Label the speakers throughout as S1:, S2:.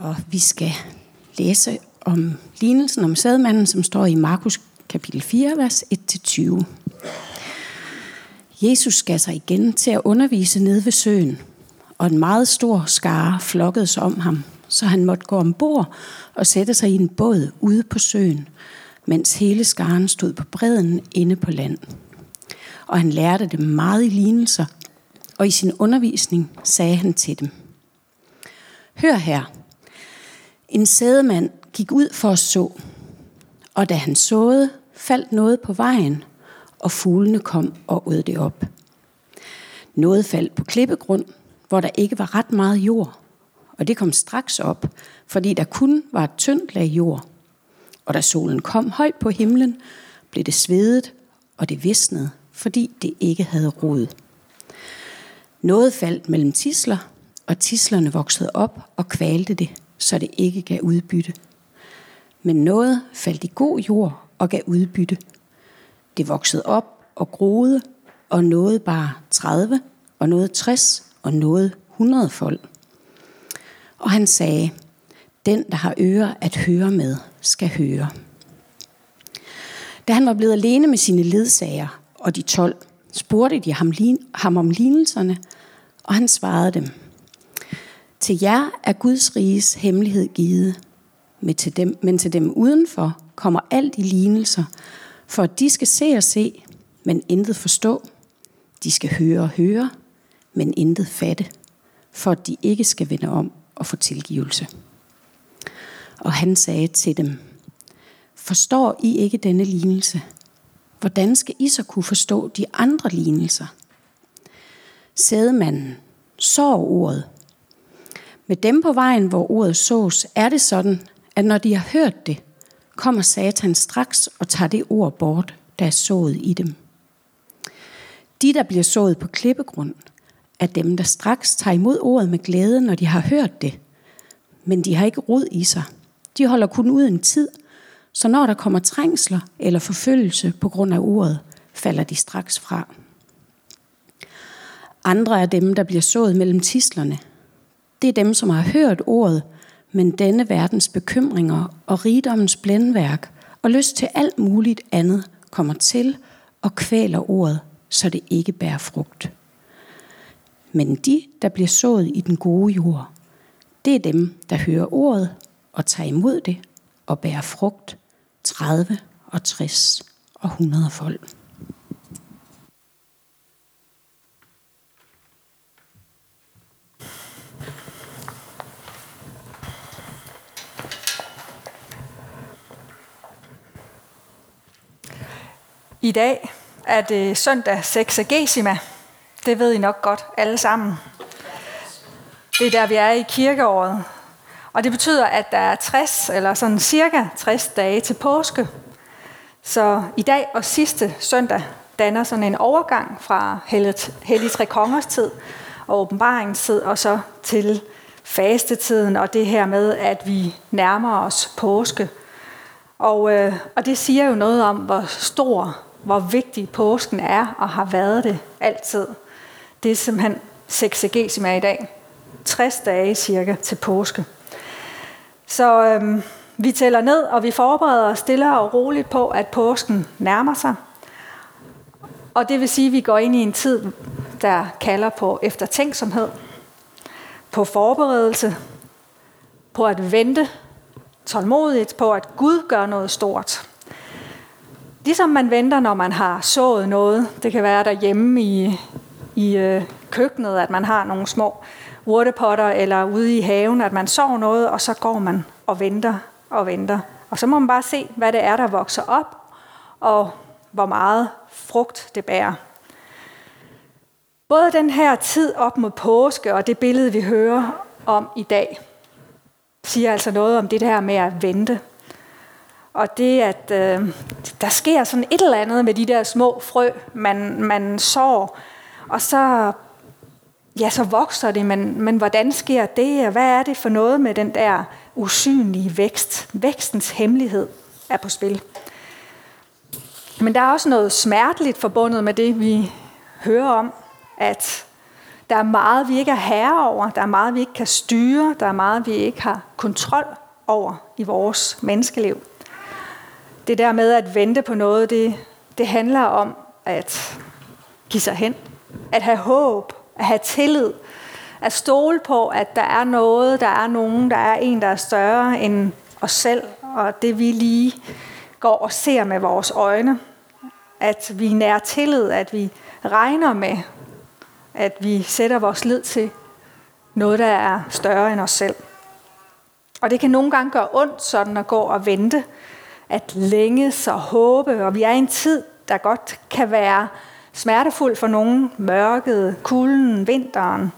S1: Og vi skal læse om lignelsen om sædmanden, som står i Markus kapitel 4, vers 1-20. Jesus gav sig igen til at undervise nede ved søen, og en meget stor skare flokkedes om ham, så han måtte gå ombord og sætte sig i en båd ude på søen, mens hele skaren stod på bredden inde på land. Og han lærte dem meget i lignelser, og i sin undervisning sagde han til dem. Hør her, en sædemand gik ud for at så, og da han såede, faldt noget på vejen, og fuglene kom og åd det op. Noget faldt på klippegrund, hvor der ikke var ret meget jord, og det kom straks op, fordi der kun var et tyndt lag jord. Og da solen kom højt på himlen, blev det svedet, og det visnede, fordi det ikke havde rod. Noget faldt mellem tisler, og tislerne voksede op og kvalte det, så det ikke gav udbytte. Men noget faldt i god jord og gav udbytte. Det voksede op og groede, og noget bare 30, og noget 60, og noget 100 folk. Og han sagde, den, der har ører at høre med, skal høre. Da han var blevet alene med sine ledsager og de 12, spurgte de ham, ham om lignelserne, og han svarede dem, til jer er Guds riges hemmelighed givet, men til dem, men til dem udenfor kommer alt i lignelser, for at de skal se og se, men intet forstå. De skal høre og høre, men intet fatte, for at de ikke skal vende om og få tilgivelse. Og han sagde til dem, Forstår I ikke denne lignelse? Hvordan skal I så kunne forstå de andre lignelser? Sædemanden så ordet. Med dem på vejen, hvor ordet sås, er det sådan, at når de har hørt det, kommer Satan straks og tager det ord bort, der er sået i dem. De, der bliver sået på klippegrund, er dem, der straks tager imod ordet med glæde, når de har hørt det. Men de har ikke rod i sig. De holder kun ud en tid, så når der kommer trængsler eller forfølgelse på grund af ordet, falder de straks fra. Andre er dem, der bliver sået mellem tislerne. Det er dem, som har hørt ordet, men denne verdens bekymringer og rigdommens blændværk og lyst til alt muligt andet kommer til og kvæler ordet, så det ikke bærer frugt. Men de, der bliver sået i den gode jord, det er dem, der hører ordet og tager imod det og bærer frugt 30 og 60 og 100 folk.
S2: I dag er det øh, søndag Gesima. Det ved I nok godt alle sammen. Det er der, vi er i kirkeåret. Og det betyder, at der er 60, eller sådan cirka 60 dage til påske. Så i dag og sidste søndag danner sådan en overgang fra Hellig Tre Kongers tid og åbenbaringens tid, og så til fastetiden og det her med, at vi nærmer os påske. Og, øh, og det siger jo noget om, hvor stor, hvor vigtig påsken er og har været det altid. Det er simpelthen sexagesima i dag. 60 dage cirka til påske. Så øhm, vi tæller ned, og vi forbereder os stille og roligt på, at påsken nærmer sig. Og det vil sige, at vi går ind i en tid, der kalder på eftertænksomhed, på forberedelse, på at vente tålmodigt på, at Gud gør noget stort. Ligesom man venter, når man har sået noget. Det kan være derhjemme i, i øh, køkkenet, at man har nogle små urtepotter, eller ude i haven, at man sår noget, og så går man og venter og venter. Og så må man bare se, hvad det er, der vokser op, og hvor meget frugt det bærer. Både den her tid op mod påske og det billede, vi hører om i dag, siger altså noget om det der med at vente. Og det, at øh, der sker sådan et eller andet med de der små frø, man, man sår, og så, ja, så vokser det, men, men hvordan sker det, og hvad er det for noget med den der usynlige vækst? Vækstens hemmelighed er på spil. Men der er også noget smerteligt forbundet med det, vi hører om, at Der er meget, vi ikke er herre over. Der er meget, vi ikke kan styre. Der er meget, vi ikke har kontrol over i vores menneskeliv. Det der med at vente på noget, det, det handler om at give sig hen. At have håb. At have tillid. At stole på, at der er noget, der er nogen, der er en, der er større end os selv. Og det vi lige går og ser med vores øjne. At vi nær tillid, at vi regner med, at vi sætter vores lid til noget, der er større end os selv. Og det kan nogle gange gøre ondt sådan at gå og vente, at længes og håbe, og vi er i en tid, der godt kan være smertefuld for nogen, mørket, kulden, vinteren,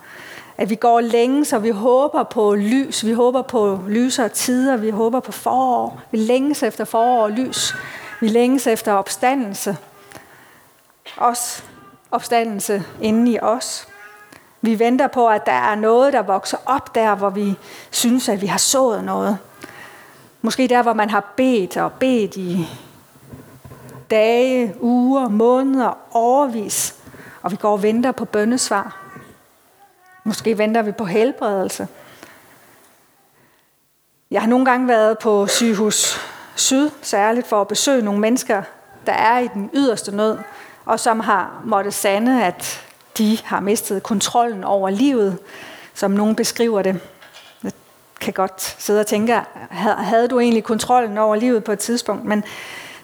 S2: at vi går længe, så vi håber på lys, vi håber på lysere tider, vi håber på forår, vi længes efter forår og lys, vi længes efter opstandelse. Også opstandelse inde i os. Vi venter på, at der er noget, der vokser op der, hvor vi synes, at vi har sået noget. Måske der, hvor man har bedt og bedt i dage, uger, måneder, overvis, og vi går og venter på bøndesvar. Måske venter vi på helbredelse. Jeg har nogle gange været på sygehus Syd, særligt for at besøge nogle mennesker, der er i den yderste nød, og som har måttet sande, at de har mistet kontrollen over livet, som nogen beskriver det. Kan godt sidde og tænke, havde du egentlig kontrollen over livet på et tidspunkt? Men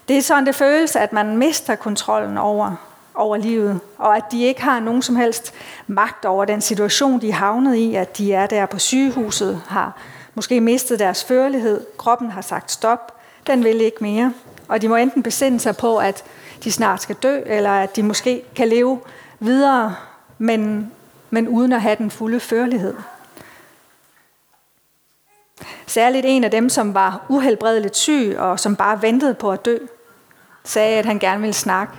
S2: det er sådan, det føles, at man mister kontrollen over, over livet, og at de ikke har nogen som helst magt over den situation, de er havnet i, at de er der på sygehuset, har måske mistet deres førlighed, kroppen har sagt stop, den vil ikke mere, og de må enten besinde sig på, at de snart skal dø, eller at de måske kan leve videre, men, men uden at have den fulde førlighed. Særligt en af dem, som var uhelbredeligt syg og som bare ventede på at dø, sagde, at han gerne ville snakke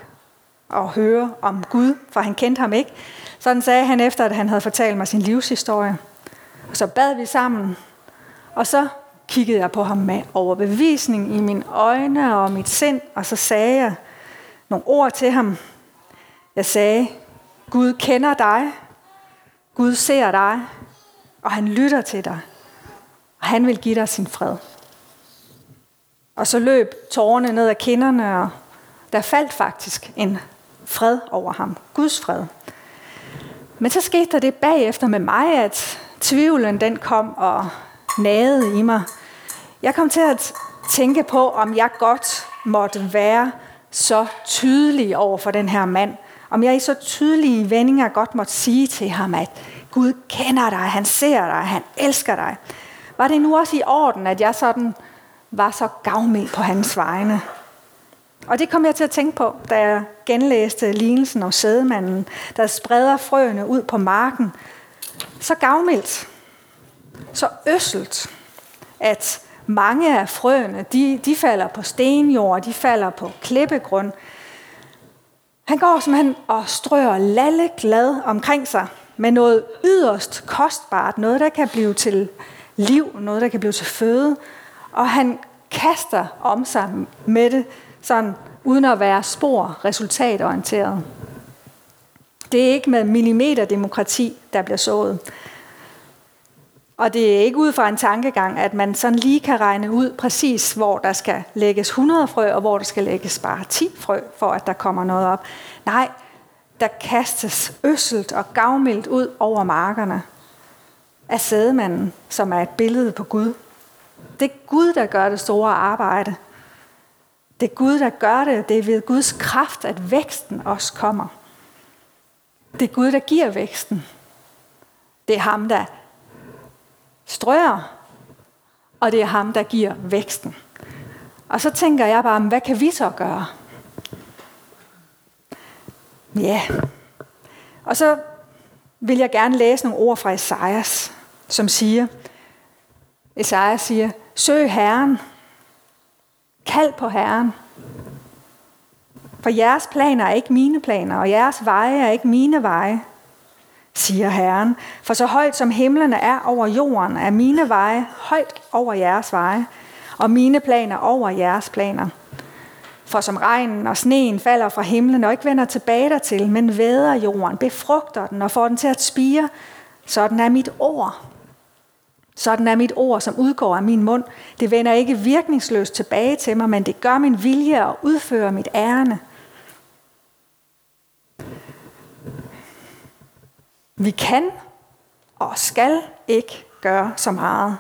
S2: og høre om Gud, for han kendte ham ikke. Sådan sagde han efter, at han havde fortalt mig sin livshistorie. Og så bad vi sammen, og så kiggede jeg på ham med overbevisning i mine øjne og mit sind, og så sagde jeg nogle ord til ham. Jeg sagde, Gud kender dig, Gud ser dig, og han lytter til dig, og han vil give dig sin fred. Og så løb tårerne ned ad kinderne, og der faldt faktisk en fred over ham. Guds fred. Men så skete der det bagefter med mig, at tvivlen den kom og nagede i mig. Jeg kom til at tænke på, om jeg godt måtte være så tydelig over for den her mand. Om jeg i så tydelige vendinger godt måtte sige til ham, at Gud kender dig, han ser dig, han elsker dig. Var det nu også i orden, at jeg sådan var så gavmild på hans vegne? Og det kom jeg til at tænke på, da jeg genlæste lignelsen om sædemanden, der spreder frøene ud på marken. Så gavmildt, så øsselt, at mange af frøene, de, de falder på stenjord, de falder på klippegrund. Han går simpelthen og strøger lalle glad omkring sig med noget yderst kostbart, noget der kan blive til liv, noget der kan blive til føde. Og han kaster om sig med det, sådan uden at være spor resultatorienteret. Det er ikke med millimeterdemokrati, der bliver sået. Og det er ikke ud fra en tankegang, at man sådan lige kan regne ud præcis, hvor der skal lægges 100 frø, og hvor der skal lægges bare 10 frø, for at der kommer noget op. Nej, der kastes øsselt og gavmildt ud over markerne af sædemanden, som er et billede på Gud. Det er Gud, der gør det store arbejde. Det er Gud, der gør det. Det er ved Guds kraft, at væksten også kommer. Det er Gud, der giver væksten. Det er ham, der strører, og det er ham, der giver væksten. Og så tænker jeg bare, hvad kan vi så gøre? Ja. Og så vil jeg gerne læse nogle ord fra Esajas, som siger, Esajas siger, søg Herren, kald på Herren, for jeres planer er ikke mine planer, og jeres veje er ikke mine veje, siger Herren. For så højt som himlene er over jorden, er mine veje højt over jeres veje, og mine planer over jeres planer. For som regnen og sneen falder fra himlen og ikke vender tilbage dertil, men væder jorden, befrugter den og får den til at spire, sådan er mit ord. Sådan er mit ord, som udgår af min mund. Det vender ikke virkningsløst tilbage til mig, men det gør min vilje og udfører mit ærne. Vi kan og skal ikke gøre så meget.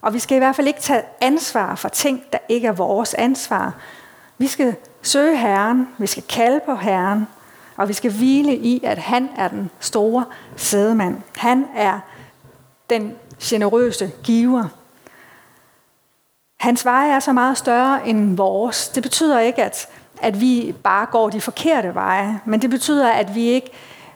S2: Og vi skal i hvert fald ikke tage ansvar for ting, der ikke er vores ansvar. Vi skal søge Herren, vi skal kalde på Herren, og vi skal hvile i, at han er den store sædemand. Han er den generøse giver. Hans veje er så meget større end vores. Det betyder ikke, at, at vi bare går de forkerte veje, men det betyder, at vi ikke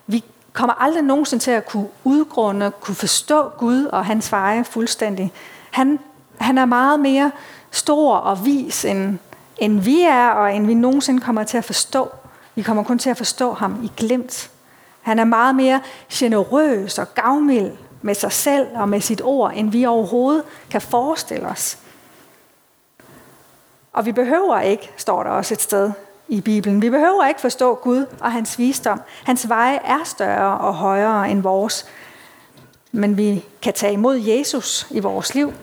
S2: vi kommer aldrig nogensinde til at kunne udgrunde, kunne forstå Gud og hans veje fuldstændig. Han, han er meget mere stor og vis, end, end vi er, og end vi nogensinde kommer til at forstå. Vi kommer kun til at forstå ham i glimt. Han er meget mere generøs og gavmild med sig selv og med sit ord, end vi overhovedet kan forestille os. Og vi behøver ikke, står der også et sted i Bibelen, vi behøver ikke forstå Gud og hans visdom. Hans veje er større og højere end vores. Men vi kan tage imod Jesus i vores liv.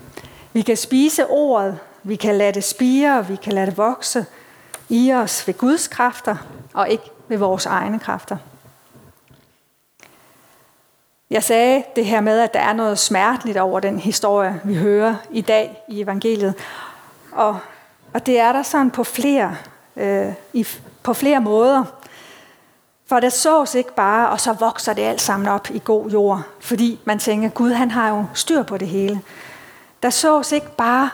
S2: Vi kan spise ordet, vi kan lade det spire, vi kan lade det vokse i os ved Guds kræfter og ikke ved vores egne kræfter. Jeg sagde det her med, at der er noget smerteligt over den historie, vi hører i dag i evangeliet. Og, og det er der sådan på flere, øh, i, på flere måder. For det sås ikke bare, og så vokser det alt sammen op i god jord, fordi man tænker, Gud han har jo styr på det hele. Der sås ikke bare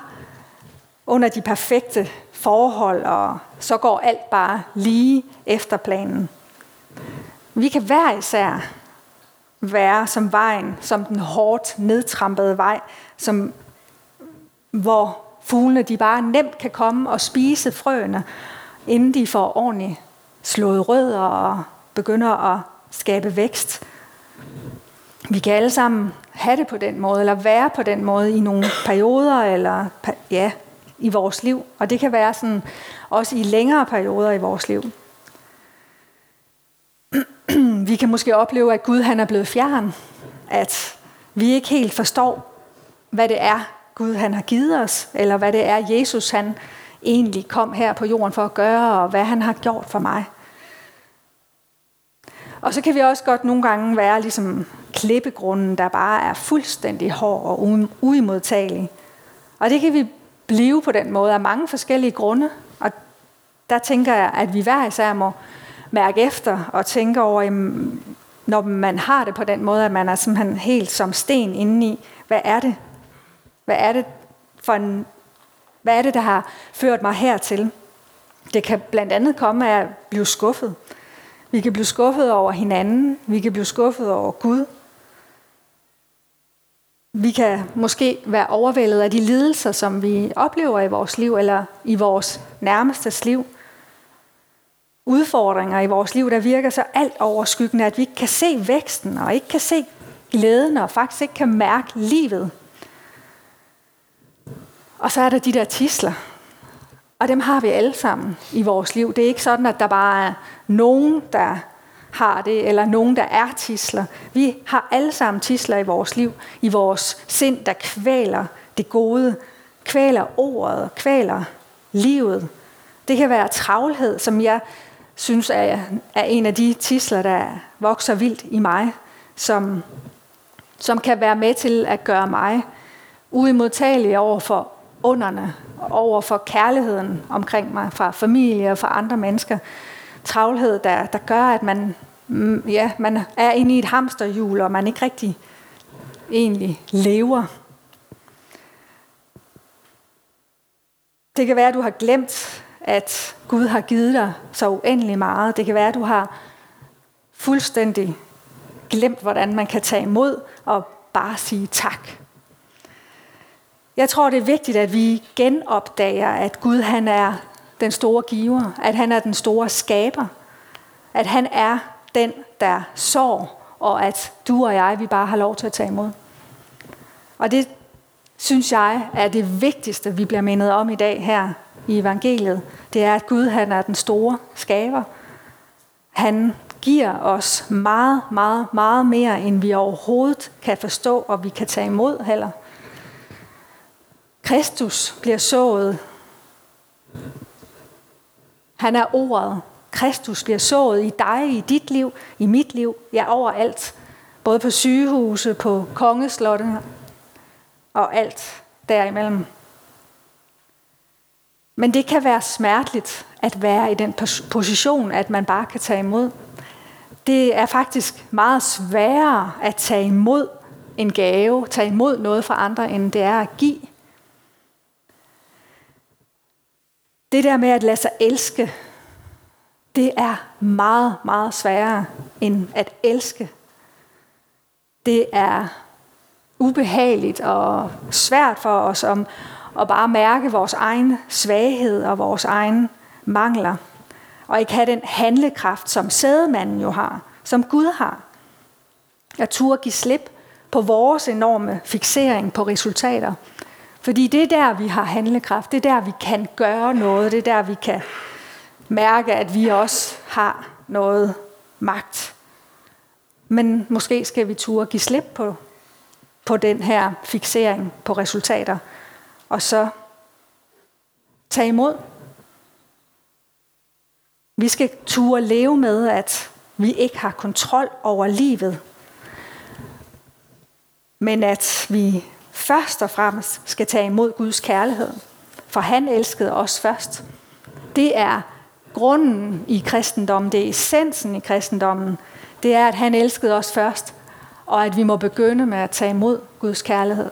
S2: under de perfekte forhold, og så går alt bare lige efter planen. Vi kan hver især være som vejen, som den hårdt nedtrampede vej, som, hvor fuglene de bare nemt kan komme og spise frøene, inden de får ordentligt slået rødder og begynder at skabe vækst. Vi kan alle sammen have det på den måde, eller være på den måde i nogle perioder, eller ja, i vores liv. Og det kan være sådan også i længere perioder i vores liv. Vi kan måske opleve, at Gud han er blevet fjern. At vi ikke helt forstår, hvad det er, Gud han har givet os, eller hvad det er, Jesus han egentlig kom her på jorden for at gøre, og hvad han har gjort for mig. Og så kan vi også godt nogle gange være ligesom klippegrunden, der bare er fuldstændig hård og uimodtagelig. Og det kan vi blive på den måde af mange forskellige grunde. Og der tænker jeg, at vi hver især må mærke efter og tænke over, jamen, når man har det på den måde, at man er simpelthen helt som sten indeni, hvad er det? Hvad er det for en, hvad er det, der har ført mig hertil? Det kan blandt andet komme af at blive skuffet. Vi kan blive skuffet over hinanden. Vi kan blive skuffet over Gud. Vi kan måske være overvældet af de lidelser, som vi oplever i vores liv, eller i vores nærmestes liv. Udfordringer i vores liv, der virker så alt overskyggende, at vi ikke kan se væksten, og ikke kan se glæden, og faktisk ikke kan mærke livet. Og så er der de der tisler. Og dem har vi alle sammen i vores liv. Det er ikke sådan, at der bare er nogen, der har det, eller nogen, der er tisler. Vi har alle sammen tisler i vores liv, i vores sind, der kvæler det gode, kvæler ordet, kvæler livet. Det kan være travlhed, som jeg synes er, er en af de tisler, der vokser vildt i mig, som, som kan være med til at gøre mig uimodtagelig over for underne, over for kærligheden omkring mig, fra familie og fra andre mennesker. Travlhed, der, der gør, at man mm, ja, man er inde i et hamsterhjul, og man ikke rigtig egentlig lever. Det kan være, at du har glemt, at Gud har givet dig så uendelig meget. Det kan være, at du har fuldstændig glemt, hvordan man kan tage imod og bare sige tak. Jeg tror, det er vigtigt, at vi genopdager, at Gud han er den store giver, at han er den store skaber, at han er den, der sår, og at du og jeg, vi bare har lov til at tage imod. Og det synes jeg er det vigtigste, vi bliver mindet om i dag her i evangeliet, det er, at Gud han er den store skaber. Han giver os meget, meget, meget mere, end vi overhovedet kan forstå, og vi kan tage imod heller. Kristus bliver sået. Han er ordet. Kristus bliver sået i dig, i dit liv, i mit liv, ja overalt. Både på sygehuse, på kongeslotte og alt derimellem. Men det kan være smerteligt at være i den position, at man bare kan tage imod. Det er faktisk meget sværere at tage imod en gave, tage imod noget fra andre, end det er at give. Det der med at lade sig elske, det er meget, meget sværere end at elske. Det er ubehageligt og svært for os om og bare mærke vores egen svaghed og vores egen mangler. Og ikke have den handlekraft, som sædemanden jo har, som Gud har. At turde give slip på vores enorme fixering på resultater. Fordi det er der, vi har handlekraft. Det er der, vi kan gøre noget. Det er der, vi kan mærke, at vi også har noget magt. Men måske skal vi turde give slip på, på den her fixering på resultater, og så tage imod. Vi skal turde leve med, at vi ikke har kontrol over livet, men at vi først og fremmest skal tage imod Guds kærlighed. For han elskede os først. Det er grunden i kristendommen, det er essensen i kristendommen. Det er, at han elskede os først, og at vi må begynde med at tage imod Guds kærlighed.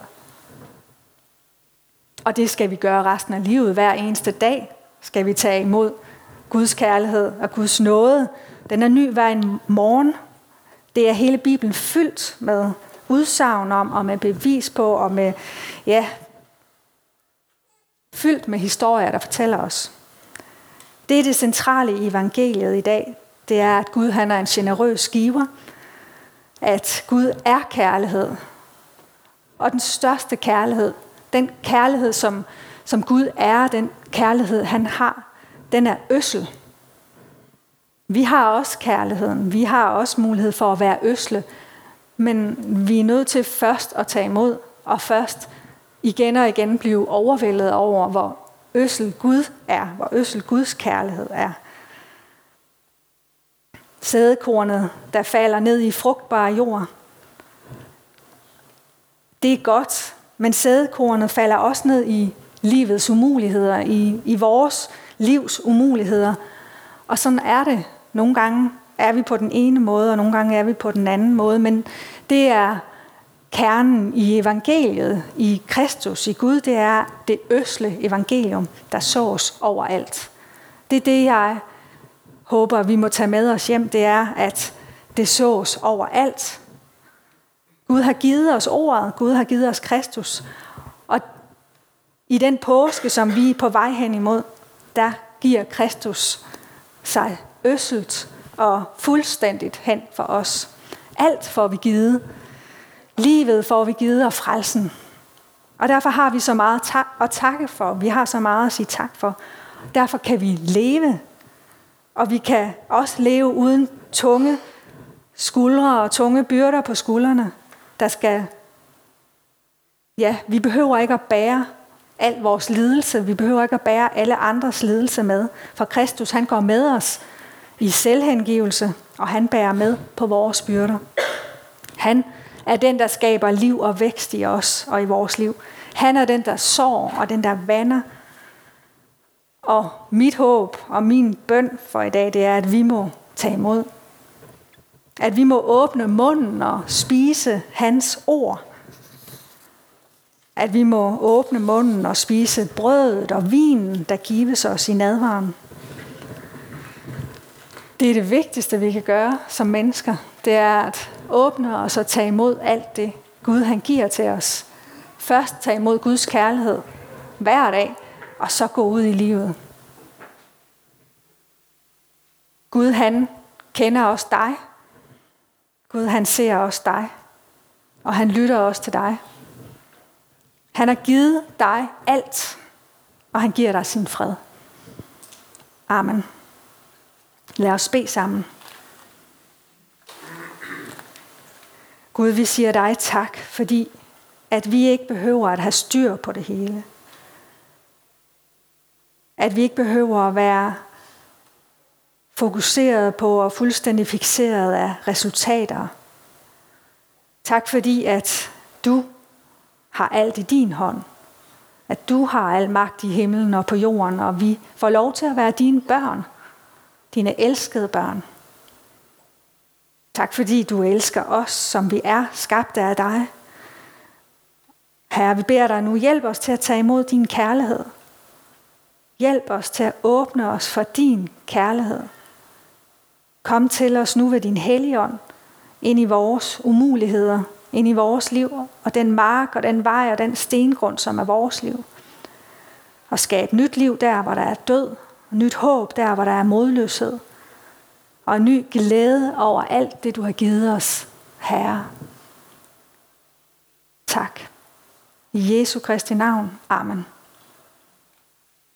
S2: Og det skal vi gøre resten af livet. Hver eneste dag skal vi tage imod Guds kærlighed og Guds nåde. Den er ny hver en morgen. Det er hele Bibelen fyldt med udsagn om, og med bevis på, og med, ja, fyldt med historier, der fortæller os. Det er det centrale i evangeliet i dag. Det er, at Gud han er en generøs giver. At Gud er kærlighed. Og den største kærlighed, den kærlighed, som, som Gud er, den kærlighed, han har, den er øssel. Vi har også kærligheden. Vi har også mulighed for at være øsle. Men vi er nødt til først at tage imod, og først igen og igen blive overvældet over, hvor øssel Gud er, hvor øssel Guds kærlighed er. Sædekornet, der falder ned i frugtbare jord. Det er godt, men sædekornet falder også ned i livets umuligheder, i, i vores livs umuligheder. Og sådan er det. Nogle gange er vi på den ene måde, og nogle gange er vi på den anden måde. Men det er kernen i evangeliet, i Kristus, i Gud, det er det øsle evangelium, der sås overalt. Det er det, jeg håber, vi må tage med os hjem, det er, at det sås overalt. Gud har givet os ordet, Gud har givet os Kristus. Og i den påske, som vi er på vej hen imod, der giver Kristus sig øsselt og fuldstændigt hen for os. Alt får vi givet. Livet får vi givet og frelsen. Og derfor har vi så meget at takke for. Vi har så meget at sige tak for. Derfor kan vi leve. Og vi kan også leve uden tunge skuldre og tunge byrder på skuldrene, der skal... Ja, vi behøver ikke at bære al vores lidelse. Vi behøver ikke at bære alle andres lidelse med. For Kristus, han går med os i selvhengivelse, og han bærer med på vores byrder. Han er den, der skaber liv og vækst i os og i vores liv. Han er den, der sår og den, der vander. Og mit håb og min bøn for i dag, det er, at vi må tage imod. At vi må åbne munden og spise hans ord. At vi må åbne munden og spise brødet og vinen, der gives os i nadvaren. Det er det vigtigste, vi kan gøre som mennesker. Det er at åbne os og tage imod alt det, Gud han giver til os. Først tage imod Guds kærlighed hver dag, og så gå ud i livet. Gud han kender også dig. Gud han ser også dig. Og han lytter også til dig. Han har givet dig alt, og han giver dig sin fred. Amen. Lad os bede sammen. Gud, vi siger dig tak, fordi at vi ikke behøver at have styr på det hele. At vi ikke behøver at være fokuseret på og fuldstændig fixeret af resultater. Tak fordi, at du har alt i din hånd. At du har al magt i himlen og på jorden, og vi får lov til at være dine børn. Dine elskede børn. Tak fordi du elsker os, som vi er, skabt af dig. Herre, vi beder dig nu, hjælp os til at tage imod din kærlighed. Hjælp os til at åbne os for din kærlighed. Kom til os nu ved din helligånd, ind i vores umuligheder, ind i vores liv, og den mark og den vej og den stengrund, som er vores liv. Og skab nyt liv der, hvor der er død, og nyt håb der, hvor der er modløshed, og en ny glæde over alt det, du har givet os, Herre. Tak. I Jesu Kristi navn. Amen.